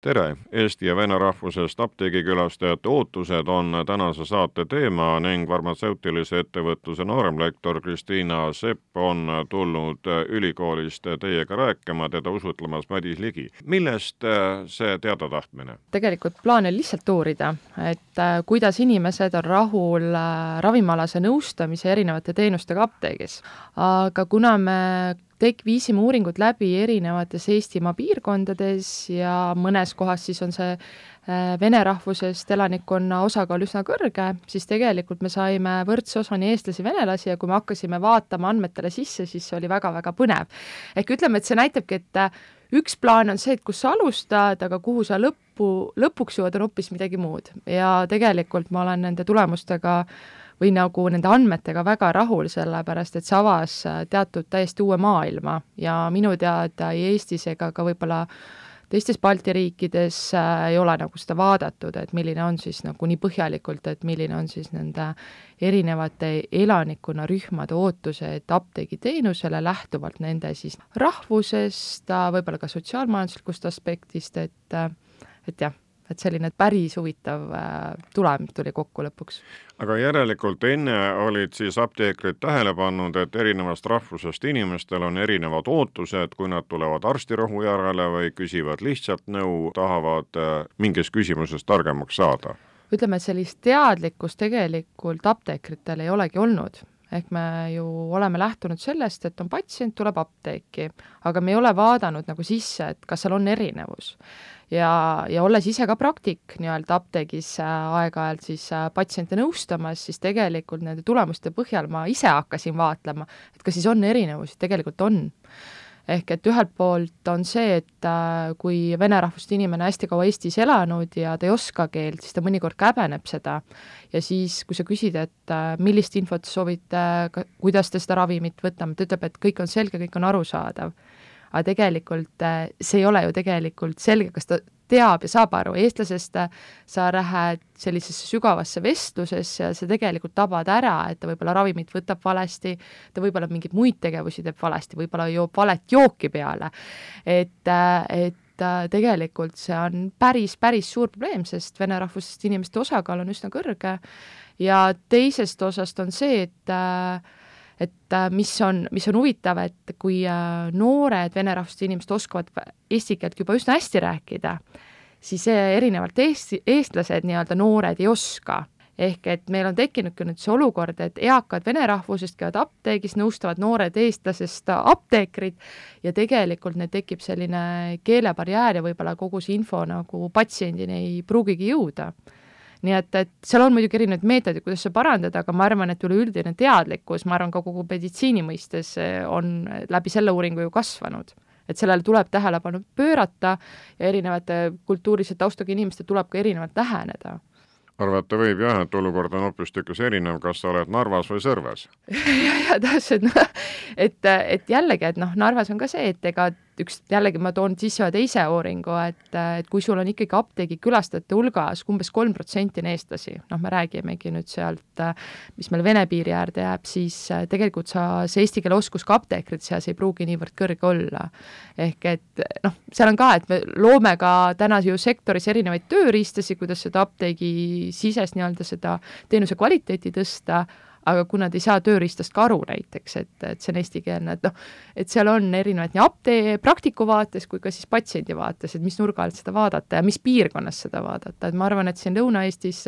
tere, eesti ja vene rahvusest apteegikülastajate ootused on tänase saate teema ning farmatseutilise ettevõtluse nooremlektor Kristiina Sepp on tulnud ülikoolist teiega rääkima, teda usutlemas Madis Ligi. millest see teadatahtmine? tegelikult plaan oli lihtsalt uurida, et äh, kuidas inimesed on rahul äh, ravimialase nõustamise erinevate teenustega apteegis. aga kuna me tek-, viisime uuringud läbi erinevates Eestimaa piirkondades ja mõnes kohas siis on see äh, vene rahvusest elanikkonna osakaal üsna kõrge, siis tegelikult me saime võrdse osa nii eestlasi, venelasi ja kui me hakkasime vaatama andmetele sisse, siis see oli väga-väga põnev. ehk ütleme, et see näitabki, et äh, üks plaan on see, et kus sa alustad, aga kuhu sa lõppu, lõpuks jõuad, on hoopis midagi muud ja tegelikult ma olen nende tulemustega äh, või nagu nende andmetega väga rahul, sellepärast et see avas äh, teatud täiesti uue maailma. Ja minu teada ei Eestis ega ka võib-olla teistes Balti riikides äh, ei ole nagu seda vaadatud, et milline on siis nagu nii põhjalikult, et milline on siis nende erinevate elanikkonnarühmade ootused apteegiteenusele lähtuvalt nende siis rahvusest, võib-olla ka sotsiaalmajanduslikust aspektist, et et jah et selline päris huvitav äh, tulem tuli kokku lõpuks. aga järelikult enne olid siis apteekrid tähele pannud, et erinevast rahvusest inimestel on erinevad ootused, kui nad tulevad arstirohu järele või küsivad lihtsalt nõu, tahavad äh, mingis küsimuses targemaks saada? ütleme, et sellist teadlikkust tegelikult apteekritel ei olegi olnud ehk me ju oleme lähtunud sellest, et on patsient, tuleb apteeki, aga me ei ole vaadanud nagu sisse, et kas seal on erinevus ja, ja olles ise ka praktik nii-öelda apteegis äh, aeg-ajalt siis äh, patsiente nõustamas, siis tegelikult nende tulemuste põhjal ma ise hakkasin vaatlema, et kas siis on erinevusi, tegelikult on ehk et ühelt poolt on see, et äh, kui vene rahvust inimene hästi kaua Eestis elanud ja ta ei oska keelt, siis ta mõnikord käbeneb seda. ja siis, kui sa küsid, et millist infot soovite, kuidas te seda ravimit võtame, ta ütleb, et kõik on selge, kõik on arusaadav aga tegelikult äh, see ei ole ju tegelikult selge, kas ta teab ja saab aru, eestlasest äh, sa lähed sellisesse sügavasse vestlusesse ja sa tegelikult tabad ära, et ta võib-olla ravimit võtab valesti, ta võib-olla mingeid muid tegevusi teeb valesti, võib-olla joob valet jooki peale. et, äh, et tegelikult see on päris, päris suur probleem, sest vene rahvusest inimeste osakaal on üsna kõrge ja teisest osast on see, et äh, et äh, mis on, mis on huvitav, et kui äh, noored vene rahvusest inimesed oskavad eesti keelt juba üsna hästi rääkida, siis erinevalt eesti, eestlased nii-öelda noored ei oska. Ehk et meil on tekkinudki nüüd see olukord, et eakad vene rahvusest käivad apteegis, nõustavad noored eestlasest apteekrid ja tegelikult neil tekib selline keelebarjäär ja võib-olla kogu see info nagu patsiendini ei pruugigi jõuda nii et, et seal on muidugi erinevaid meetodeid, kuidas seda parandada, aga ma arvan, et üleüldine teadlikkus, ma arvan, ka kogu meditsiini mõistes eh, on läbi selle uuringu ju kasvanud. et sellele tuleb tähelepanu pöörata ja erinevate kultuurilise taustaga inimestel tuleb ka erinevalt läheneda. Arvata võib jah, et olukord on hoopistükkis erinev, kas sa oled Narvas või Sõrves. Ja, ja täpselt, noh, et, et jällegi, et noh, Narvas on ka see, et ega üks, jällegi ma toon sisse ühe teise uuringu, et, et kui sul on ikkagi apteegi külastajate hulgas umbes kolm protsenti on eestlasi, noh, me räägimegi nüüd sealt, mis meil Vene piiri äärde jääb, siis äh, tegelikult sa, see eesti keele oskus ka apteekrite seas ei pruugi niivõrd kõrge olla. ehk et noh, seal on ka, et me loome ka täna ju sektoris erinevaid tööriistasid, kuidas seda apteegi sisest nii-öelda seda teenuse kvaliteeti tõsta, aga kui nad ei saa tööriistast ka aru näiteks, et, et see on eestikeelne, et noh, et seal on erinevaid nii aptee-, praktiku vaates kui ka siis patsiendi vaates, et mis nurga alt seda vaadata ja mis piirkonnas seda vaadata, et ma arvan, et siin Lõuna-Eestis,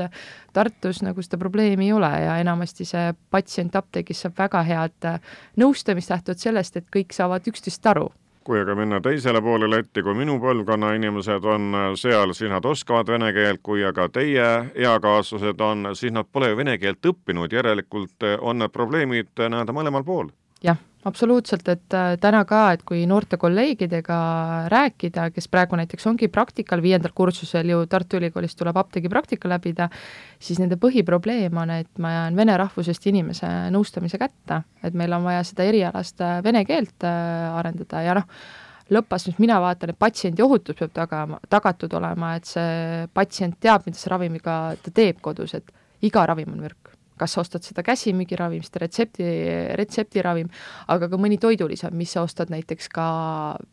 Tartus nagu seda probleemi ei ole ja enamasti see patsient apteegis saab väga head nõustamist lähtuvalt sellest, et kõik saavad üksteist aru kui aga minna teisele poole Lätti, kui minu põlvkonna inimesed on seal, siis nad oskavad vene keelt, kui aga teie eakaaslased on, siis nad pole ju vene keelt õppinud, järelikult on need probleemid nii-öelda mõlemal pool jah, absoluutselt, et äh, täna ka, et kui noorte kolleegidega rääkida, kes praegu näiteks ongi praktikal, viiendal kursusel ju Tartu Ülikoolis tuleb apteegipraktika läbida, siis nende põhiprobleem on, et ma jään vene rahvusest inimese nõustamise kätte, et meil on vaja seda erialast äh, vene keelt äh, arendada ja noh, lõppastmes mina vaatan, et patsiendi ohutus peab tagama, tagatud olema, et see patsient teab, mida see ravimiga ta teeb kodus, et iga ravim on mürk kas sa ostad seda käsimüügiravimist, retsepti, retseptiravim, aga ka mõni toidulisa, mis sa ostad näiteks ka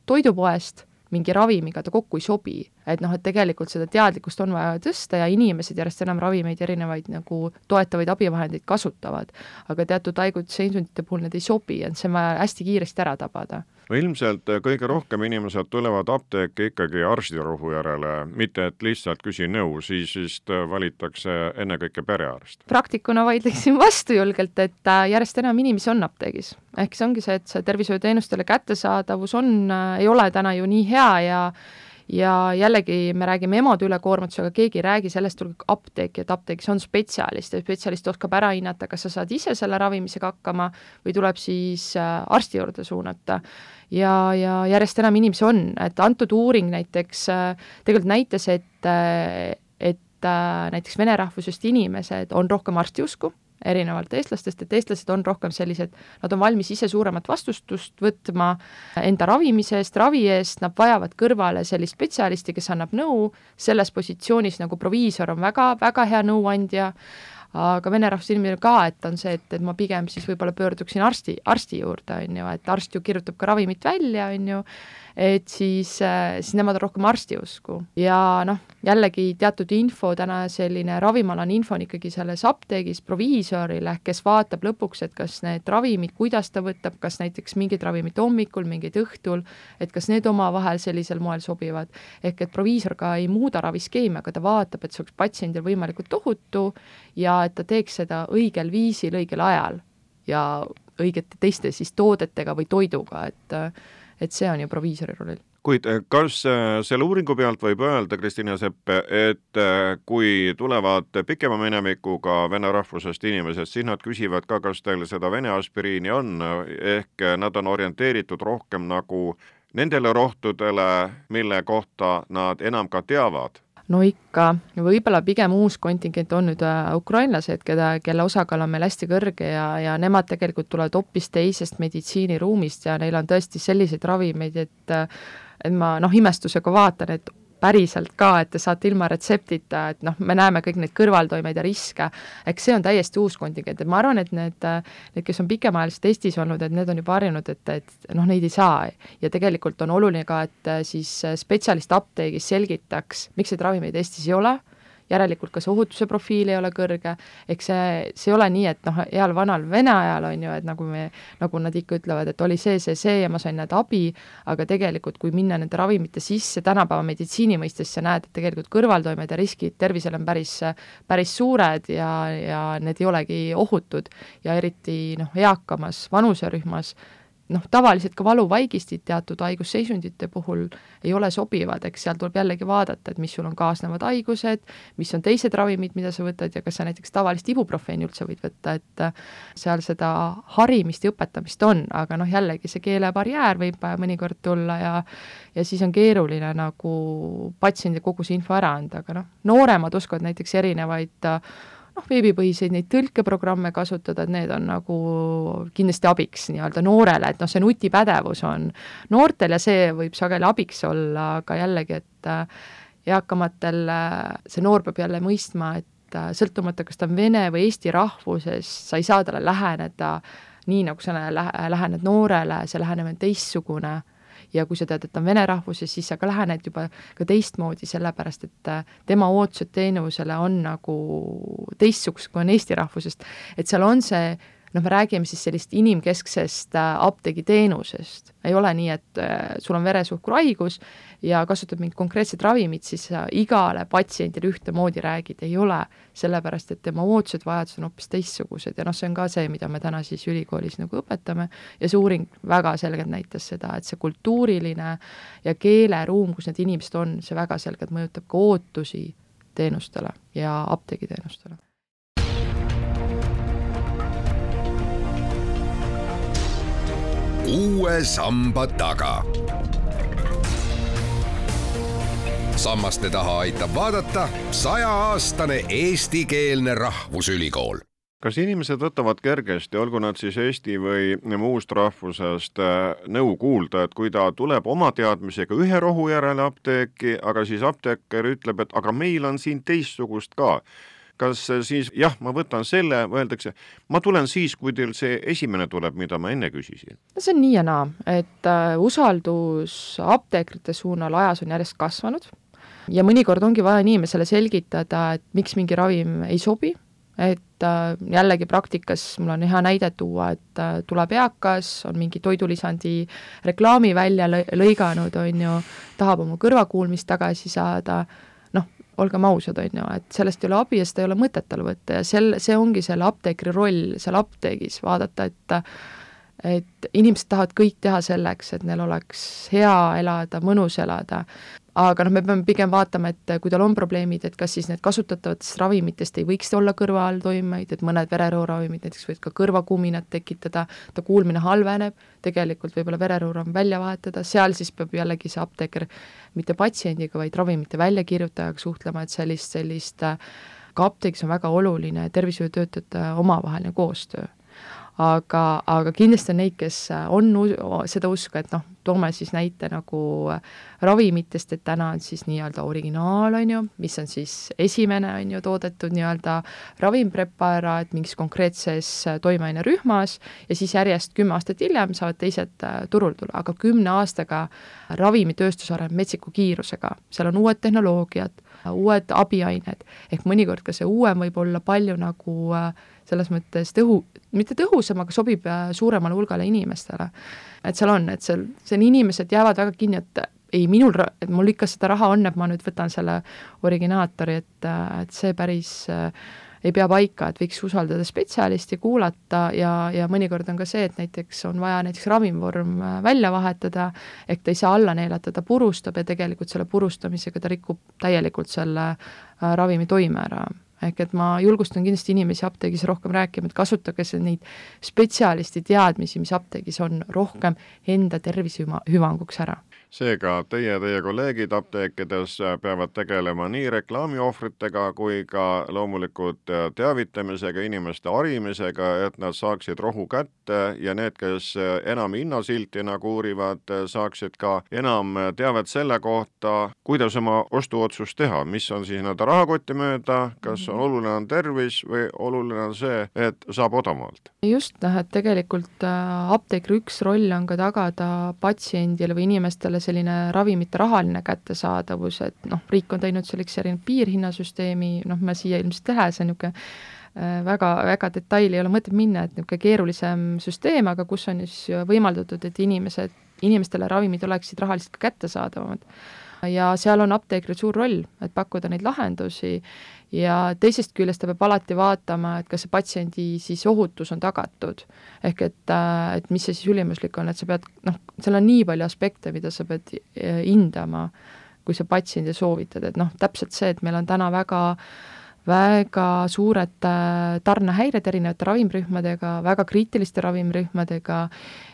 toidupoest, mingi ravimiga ta kokku ei sobi. et noh, et tegelikult seda teadlikkust on vaja tõsta ja inimesed järjest enam ravimeid, erinevaid nagu toetavaid abivahendeid kasutavad. aga teatud haigusseisundite puhul need ei sobi, et see on vaja hästi kiiresti ära tabada no ilmselt äh, kõige rohkem inimesed tulevad apteeki ikkagi arstirohu järele, mitte et lihtsalt küsi nõu, siis vist äh, valitakse ennekõike perearst. praktikuna vaidleksin vastu julgelt, et äh, järjest enam inimesi on apteegis. ehk see ongi see, et see tervishoiuteenustele kättesaadavus on, ei ole täna ju nii hea ja ja jällegi me räägime emade ülekoormatusega, keegi ei räägi sellest, tulge apteeki, et apteegis on spetsialist ja spetsialist oskab ära hinnata, kas sa saad ise selle ravimisega hakkama või tuleb siis arsti juurde suunata. Ja, ja järjest enam inimesi on, et antud uuring näiteks äh, tegelikult näitas, et, äh, et äh, näiteks vene rahvusest inimesed on rohkem arstiusku, erinevalt eestlastest, et eestlased on rohkem sellised, nad on valmis ise suuremat vastutust võtma enda ravimise eest, ravi eest, nad vajavad kõrvale sellist spetsialisti, kes annab nõu, selles positsioonis nagu proviisor on väga, väga hea nõuandja, aga vene rahvusest inimene ka, et on see, et, et ma pigem siis võib-olla pöörduksin arsti, arsti juurde, on ju, et arst ju kirjutab ka ravimit välja, on ju, et siis, äh, siis nemad on rohkem arsti usku ja noh, jällegi teatud info, täna selline ravimialane info on ikkagi selles apteegis proviisorile, kes vaatab lõpuks, et kas need ravimid, kuidas ta võtab, kas näiteks mingid ravimid hommikul, mingid õhtul, et kas need omavahel sellisel moel sobivad. ehk et proviisor ka ei muuda raviskeemi, aga ta vaatab, et see oleks patsiendil võimalikult ohutu ja et ta teeks seda õigel viisil, õigel ajal ja õigete teiste siis toodetega või toiduga, et et see on ju proviisori roll kuid eh, kas eh, selle uuringu pealt võib öelda, Kristina Sepp, et eh, kui tulevad pikema minevikuga vene rahvusest inimesed, siis nad küsivad ka, kas teil seda vene aspiriini on, ehk nad on orienteeritud rohkem nagu nendele rohtudele, mille kohta nad enam ka teavad no ikka, võib-olla pigem uus kontingent on nüüd äh, ukrainlased, keda, kelle osakaal on meil hästi kõrge ja, ja nemad tegelikult tulevad hoopis teisest meditsiiniruumist ja neil on tõesti selliseid ravimeid, et et ma noh, imestusega vaatan, et päriselt ka, et te saate ilma retseptita, et noh, me näeme kõik neid kõrvaltoimeid ja riske, eks see on täiesti uus kontingent, et ma arvan, et need, need, kes on pikemaajaliselt Eestis olnud, et need on juba harjunud, et, et noh, neid ei saa. ja tegelikult on oluline ka, et siis spetsialist apteegis selgitaks, miks neid ravimeid Eestis ei ole järelikult ka see ohutuse profiil ei ole kõrge, ehk see, see ei ole nii, et noh, heal vanal Vene ajal on ju, et nagu me, nagu nad ikka ütlevad, et oli see, see, see ja ma sain näed abi, aga tegelikult kui minna nende ravimite sisse tänapäeva meditsiini mõistes, sa näed, et tegelikult kõrvaltoimed ja riskid tervisele on päris, päris suured ja, ja need ei olegi ohutud. Ja eriti noh, eakamas vanuserühmas noh, tavaliselt ka valuvaigistid teatud haigusseisundite puhul ei ole sobivad, eks seal tuleb jällegi vaadata, et mis sul on kaasnevad haigused, mis on teised ravimid, mida sa võtad ja kas sa näiteks tavalist ibuprofeeni üldse võid võtta, et seal seda harimist ja õpetamist on, aga noh, jällegi see keelebarjäär võib mõnikord tulla ja ja siis on keeruline nagu patsiendile kogu see info ära anda, aga noh, nooremad oskavad näiteks erinevaid noh, veebipõhiseid neid tõlkeprogramme kasutada, et need on nagu kindlasti abiks nii-öelda noorele, et noh, see nutipädevus on noortel ja see võib sageli abiks olla, aga jällegi, et äh, eakamatel äh, see noor peab jälle mõistma, et äh, sõltumata, kas ta on vene või eesti rahvusest, sa ei saa talle läheneda nii, nagu sa lähened noorele, see lähenemine on teistsugune ja kui sa tead, et ta on vene rahvusest, siis sa ka lähened juba ka teistmoodi, sellepärast et äh, tema ootused teenusele on nagu teistsugused, kui on eesti rahvusest. et seal on see noh, me räägime siis sellist inimkesksest äh, apteegiteenusest, ei ole nii, et äh, sul on veresuhkruhaigus ja kasutad mingit konkreetset ravimit, siis sa igale patsiendile ühtemoodi räägid, ei ole, sellepärast et tema ootused, vajadused on hoopis teistsugused. Ja noh, see on ka see, mida me täna siis ülikoolis nagu õpetame. Ja see uuring väga selgelt näitas seda, et see kultuuriline ja keeleruum, kus need inimesed on, see väga selgelt mõjutab ka ootusi teenustele ja apteegiteenustele uue samba taga. sammaste taha aitab vaadata sajaaastane eestikeelne rahvusülikool kas inimesed võtavad kergesti, olgu nad siis eesti või muust rahvusest, äh, nõu kuulda, et kui ta tuleb oma teadmisega ühe rohu järele apteeki, aga siis apteeker ütleb, et aga meil on siin teistsugust ka kas siis jah, ma võtan selle, öeldakse, ma tulen siis, kui teil see esimene tuleb, mida ma enne küsisin? no see on nii ja naa, et äh, usaldus apteekrite suunal ajas on järjest kasvanud ja mõnikord ongi vaja inimesele selgitada, et miks mingi ravim ei sobi et äh, jällegi praktikas mul on hea näide tuua, et äh, tuleb eakas, on mingi toidulisandi reklaami välja lõiganud, on ju, tahab oma kõrvakuulmist tagasi saada, olgem ausad, on ju, et sellest ei ole abi ja seda ei ole mõtet tal võtta ja sel, see ongi selle apteekri roll seal apteegis, vaadata, et et inimesed tahavad kõik teha selleks, et neil oleks hea elada, mõnus elada. Aga noh, me peame pigem vaatama, et kui tal on probleemid, et kas siis need kasutatavatest ravimitest ei võiks olla kõrvaltoimeid, et mõned vererõhuravimid näiteks võivad ka kõrvakuminat tekitada, ta kuulmine halveneb, tegelikult võib-olla vererõhuravim välja vahetada, seal siis peab jällegi see apteeker mitte patsiendiga, vaid ravimite väljakirjutajaga suhtlema, et sellist, sellist ka apteegis on väga oluline tervishoiutöötajate omavaheline koostöö aga, aga kindlasti on neid, kes on seda usku, et noh, toome siis näite nagu ravimitest, et täna on siis nii-öelda originaal, on ju, mis on siis esimene, on ju, toodetud nii-öelda ravimpreparaat mingis konkreetses toimeainerühmas ja siis järjest kümme aastat hiljem saavad teised äh, turul tulla, aga kümne aastaga ravimitööstus areneb metsiku kiirusega, seal on uued tehnoloogiad, uued abiained, ehk mõnikord ka see uuem võib olla palju nagu äh, selles mõttes tõhu, mitte tõhusam, aga sobib äh, suuremale hulgale inimestele. et seal on, et seal, seal inimesed jäävad väga kinni, et ei, minul, et mul ikka seda raha on, et ma nüüd võtan selle originaatori, et, äh, et see päris äh, ei pea paika, et võiks usaldada spetsialisti, kuulata ja, ja mõnikord on ka see, et näiteks on vaja näiteks ravimvorm äh, välja vahetada, ehk ta ei saa alla neelata, ta purustab ja tegelikult selle purustamisega ta rikub täielikult selle ravimi toime ära ehk et ma julgustan kindlasti inimesi apteegis rohkem rääkima, et kasutage neid spetsialisti teadmisi, mis apteegis on, rohkem enda tervise hüvanguks ära seega teie teie kolleegid apteekides peavad tegelema nii reklaamiohvritega kui ka loomulikult teavitamisega, inimeste harimisega, et nad saaksid rohu kätte ja need, kes enam hinnasilti nagu uurivad, saaksid ka enam teavet selle kohta, kuidas oma ostuotsust teha, mis on siis nii-öelda rahakoti mööda, kas on oluline on tervis või oluline on see, et saab odavamalt? just, noh, et tegelikult äh, apteekri üks roll on ka tagada patsiendile või inimestele inimestele selline ravimite rahaline kättesaadavus, et noh, riik on teinud selleks erinev piirhinnasüsteemi, noh, ma siia ilmselt ei lähe, see on niisugune äh, väga, väga detaili ei ole mõtet minna, et niisugune keerulisem süsteem, aga kus on siis võimaldatud, et inimesed, inimestele ravimid oleksid rahaliselt ka kättesaadavamad. ja seal on apteekril suur roll, et pakkuda neid lahendusi ja teisest küljest ta peab alati vaatama, et kas see patsiendi siis ohutus on tagatud. ehk et, äh, et mis see siis ülimuslik on, et sa pead, noh, seal on nii palju aspekte, mida sa pead äh, hindama, kui sa patsiendile soovitad, et noh, täpselt see, et meil on täna väga väga suured äh, tarnehäired erinevate ravimrühmadega, väga kriitiliste ravimrühmadega,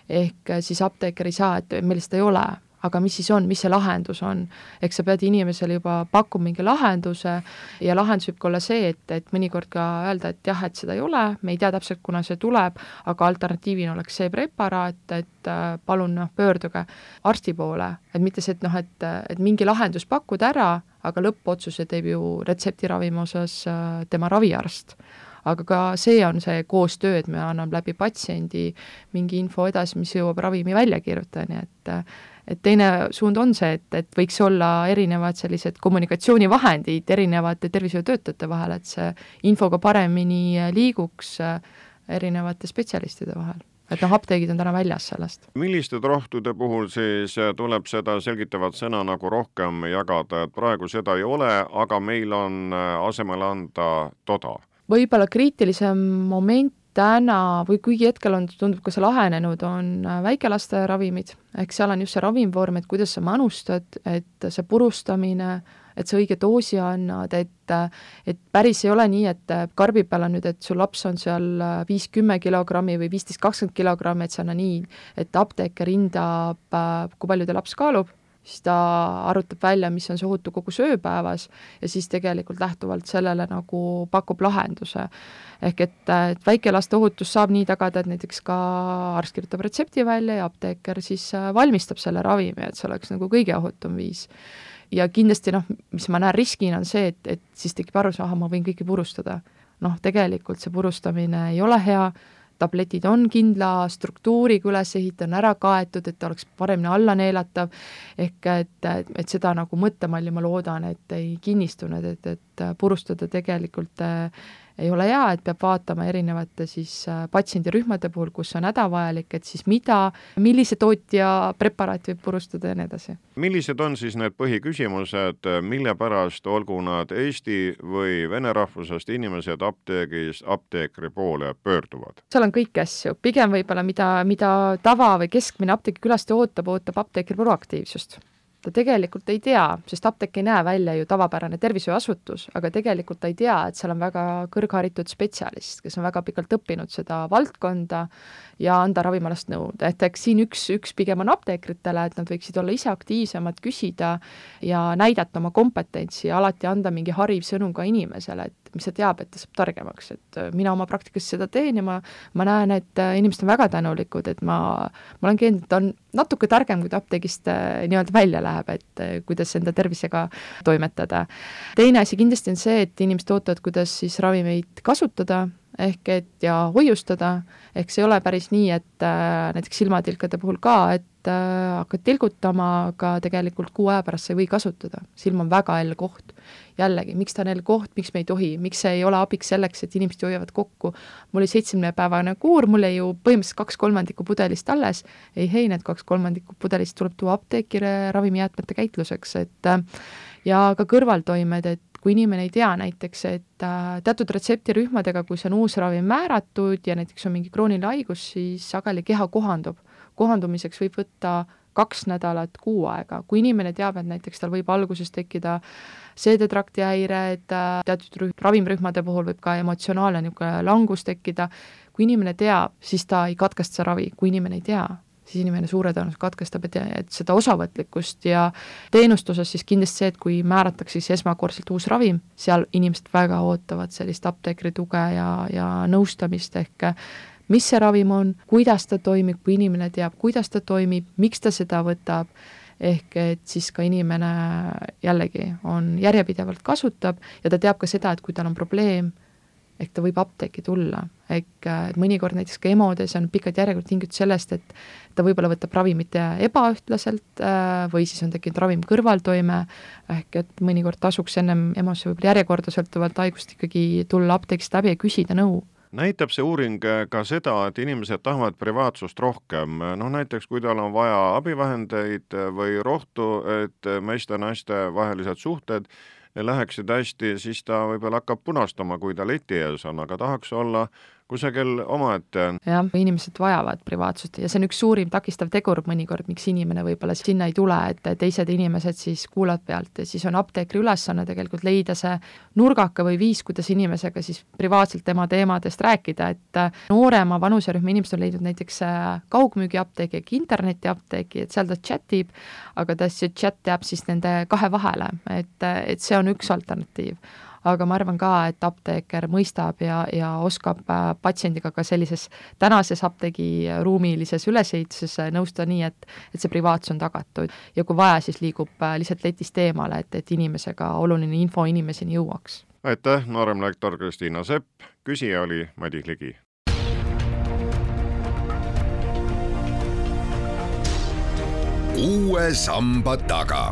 ehk siis apteeker ei saa, et meil seda ei ole, aga mis siis on, mis see lahendus on. eks sa pead inimesele juba pakkuma mingi lahenduse ja lahendus võib ka olla see, et, et mõnikord ka öelda, et jah, et seda ei ole, me ei tea täpselt, kuna see tuleb, aga alternatiivina oleks see preparaat, et äh, palun noh, pöörduge arsti poole, et mitte see, et noh, et, et mingi lahendus pakkuda ära, aga lõppotsuse teeb ju retseptiravimi osas äh, tema raviarst aga ka see on see koostöö, et me anname läbi patsiendi mingi info edasi, mis jõuab ravimi väljakirjutajani, et et teine suund on see, et, et võiks olla erinevad sellised kommunikatsioonivahendid erinevate tervishoiutöötajate vahel, et see info ka paremini liiguks äh, erinevate spetsialistide vahel et noh, apteegid on täna väljas sellest. milliste rohtude puhul siis tuleb seda selgitavat sõna nagu rohkem jagada, et praegu seda ei ole, aga meil on äh, asemele anda toda? võib-olla kriitilisem moment täna või kuigi hetkel on, tundub ka see lahenenud, on äh, väikelaste ravimid, ehk seal on just see ravimvorm, et kuidas sa manustad, et see purustamine, et sa õige doosi annad, et et päris ei ole nii, et karbi peal on nüüd, et su laps on seal viis-kümme kilogrammi või viisteist, kakskümmend kilogrammi, et see on nii, et apteeker hindab, kui palju ta laps kaalub siis ta arvutab välja, mis on see ohutu kogus ööpäevas ja siis tegelikult lähtuvalt sellele nagu pakub lahenduse. ehk et, et väikelaste ohutus saab nii tagada, et näiteks ka arst kirjutab retsepti välja ja apteeker siis äh, valmistab selle ravimi, et see oleks nagu kõige ohutum viis. ja kindlasti noh, mis ma näen riskina, on see, et, et siis tekib arusaam, ahah, ma võin kõike purustada. noh, tegelikult see purustamine ei ole hea, tabletid on kindla struktuuriga üles ehitatud, on ära kaetud, et ta oleks paremini alla neelatav, ehk et, et seda nagu mõttemalli ma loodan, et ei kinnistunud, et, et purustada tegelikult äh, ei ole hea, et peab vaatama erinevate siis äh, patsiendirühmade puhul, kus on hädavajalik, et siis mida, millise tootja preparaati võib purustada ja nii edasi. millised on siis need põhiküsimused, mille pärast, olgu nad eesti või vene rahvusest inimesed apteegis apteekri poole pöörduvad? seal on kõiki asju, pigem võib-olla mida, mida tava- või keskmine apteegikülastaja ootab, ootab apteekri proaktiivsust ta tegelikult ei tea, sest apteek ei näe välja ju tavapärane tervishoiuasutus, aga tegelikult ta ei tea, et seal on väga kõrgharitud spetsialist, kes on väga pikalt õppinud seda valdkonda ja anda ravimialast nõu, et eks siin üks, üks pigem on apteekritele, et nad võiksid olla ise aktiivsemad, küsida ja näidata oma kompetentsi ja alati anda mingi hariv sõnum ka inimesele, et mis ta teab, et ta saab targemaks, et äh, mina oma praktikas seda teen ja ma, ma näen, et äh, inimesed on väga tänulikud, et ma, ma olen kindel, et ta on natuke targem, kui ta apteegist äh, nii-öelda välja läheb, et kuidas enda tervisega toimetada. teine asi kindlasti on see, et inimesed ootavad, kuidas siis ravimeid kasutada, ehk et ja hoiustada, ehk see ei ole päris nii, et äh, näiteks silmatilkade puhul ka, et äh, hakkad tilgutama, aga tegelikult kuu aja pärast sa ei või kasutada, silm on väga hell koht. jällegi, miks ta on hell koht, miks me ei tohi, miks see ei ole abiks selleks, et inimesed hoiavad kokku. mul oli seitsmekümnepäevane kuur, mul jäi ju põhimõtteliselt kaks kolmandikku pudelist alles, ei hei, need kaks kolmandikku pudelist tuleb tuua apteeki ravimijäätmete käitluseks, et äh, ja ka kõrvaltoimed, et kui inimene ei tea näiteks, et äh, teatud retseptirühmadega, kui see on uus ravim määratud ja näiteks on mingi krooniline haigus, siis sageli keha kohandub. Kohandumiseks võib võtta kaks nädalat, kuu aega, kui inimene teab, et näiteks tal võib alguses tekkida seedetrakti häired, äh, teatud rühm, ravimrühmade puhul võib ka emotsionaalne niisugune langus tekkida, kui inimene teab, siis ta ei katkesta ravi, kui inimene ei tea, siis inimene suure tõenäosusega katkestab, et, et seda osavõtlikkust ja teenustuses siis kindlasti see, et kui määratakse siis esmakordselt uus ravim, seal inimesed väga ootavad sellist apteekri tuge ja, ja nõustamist, ehk mis see ravim on, kuidas ta toimib, kui inimene teab, kuidas ta toimib, miks ta seda võtab, ehk et siis ka inimene jällegi on järjepidevalt kasutab ja ta teab ka seda, et kui tal on probleem, ehk ta võib apteeki tulla, ehk mõnikord näiteks ka EMO-des on pikad järjekorrad tingitud sellest, et ta võib-olla võtab ravimit ebaühtlaselt äh, või siis on tekkinud ravim kõrvaltoime, ehk et mõnikord tasuks ennem EMO-sse võib-olla järjekorda sõltuvalt haigust ikkagi tulla apteegist läbi ja küsida nõu näitab see uuring ka seda, et inimesed tahavad privaatsust rohkem, noh näiteks kui tal on vaja abivahendeid või rohtu, et meeste-naiste vahelised suhted läheksid hästi, siis ta võib-olla hakkab punastama, kui ta leti ees on, aga tahaks olla kusagil omaette. jah, inimesed vajavad privaatsust ja see on üks suurim takistav tegur mõnikord, miks inimene võib-olla sinna ei tule, et teised inimesed siis kuulavad pealt ja siis on apteekri ülesanne tegelikult leida see nurgake või viis, kuidas inimesega siis privaatselt tema teemadest rääkida, et noorema vanuserühma inimesed on leidnud näiteks kaugmüügiapteegi ehk internetiapteegi, et seal ta chatib, aga ta see chat jääb siis nende kahe vahele, et, et see on üks alternatiiv aga ma arvan ka, et apteeker mõistab ja, ja oskab äh, patsiendiga ka sellises tänases apteegiruumilises ülesehituses äh, nõustuda nii, et et see privaatsus on tagatud ja kui vaja, siis liigub äh, lihtsalt letist eemale, et, et inimesega oluline info inimeseni jõuaks. aitäh, nooremlektor Kristiina Sepp, küsija oli Madis Ligi. uue samba taga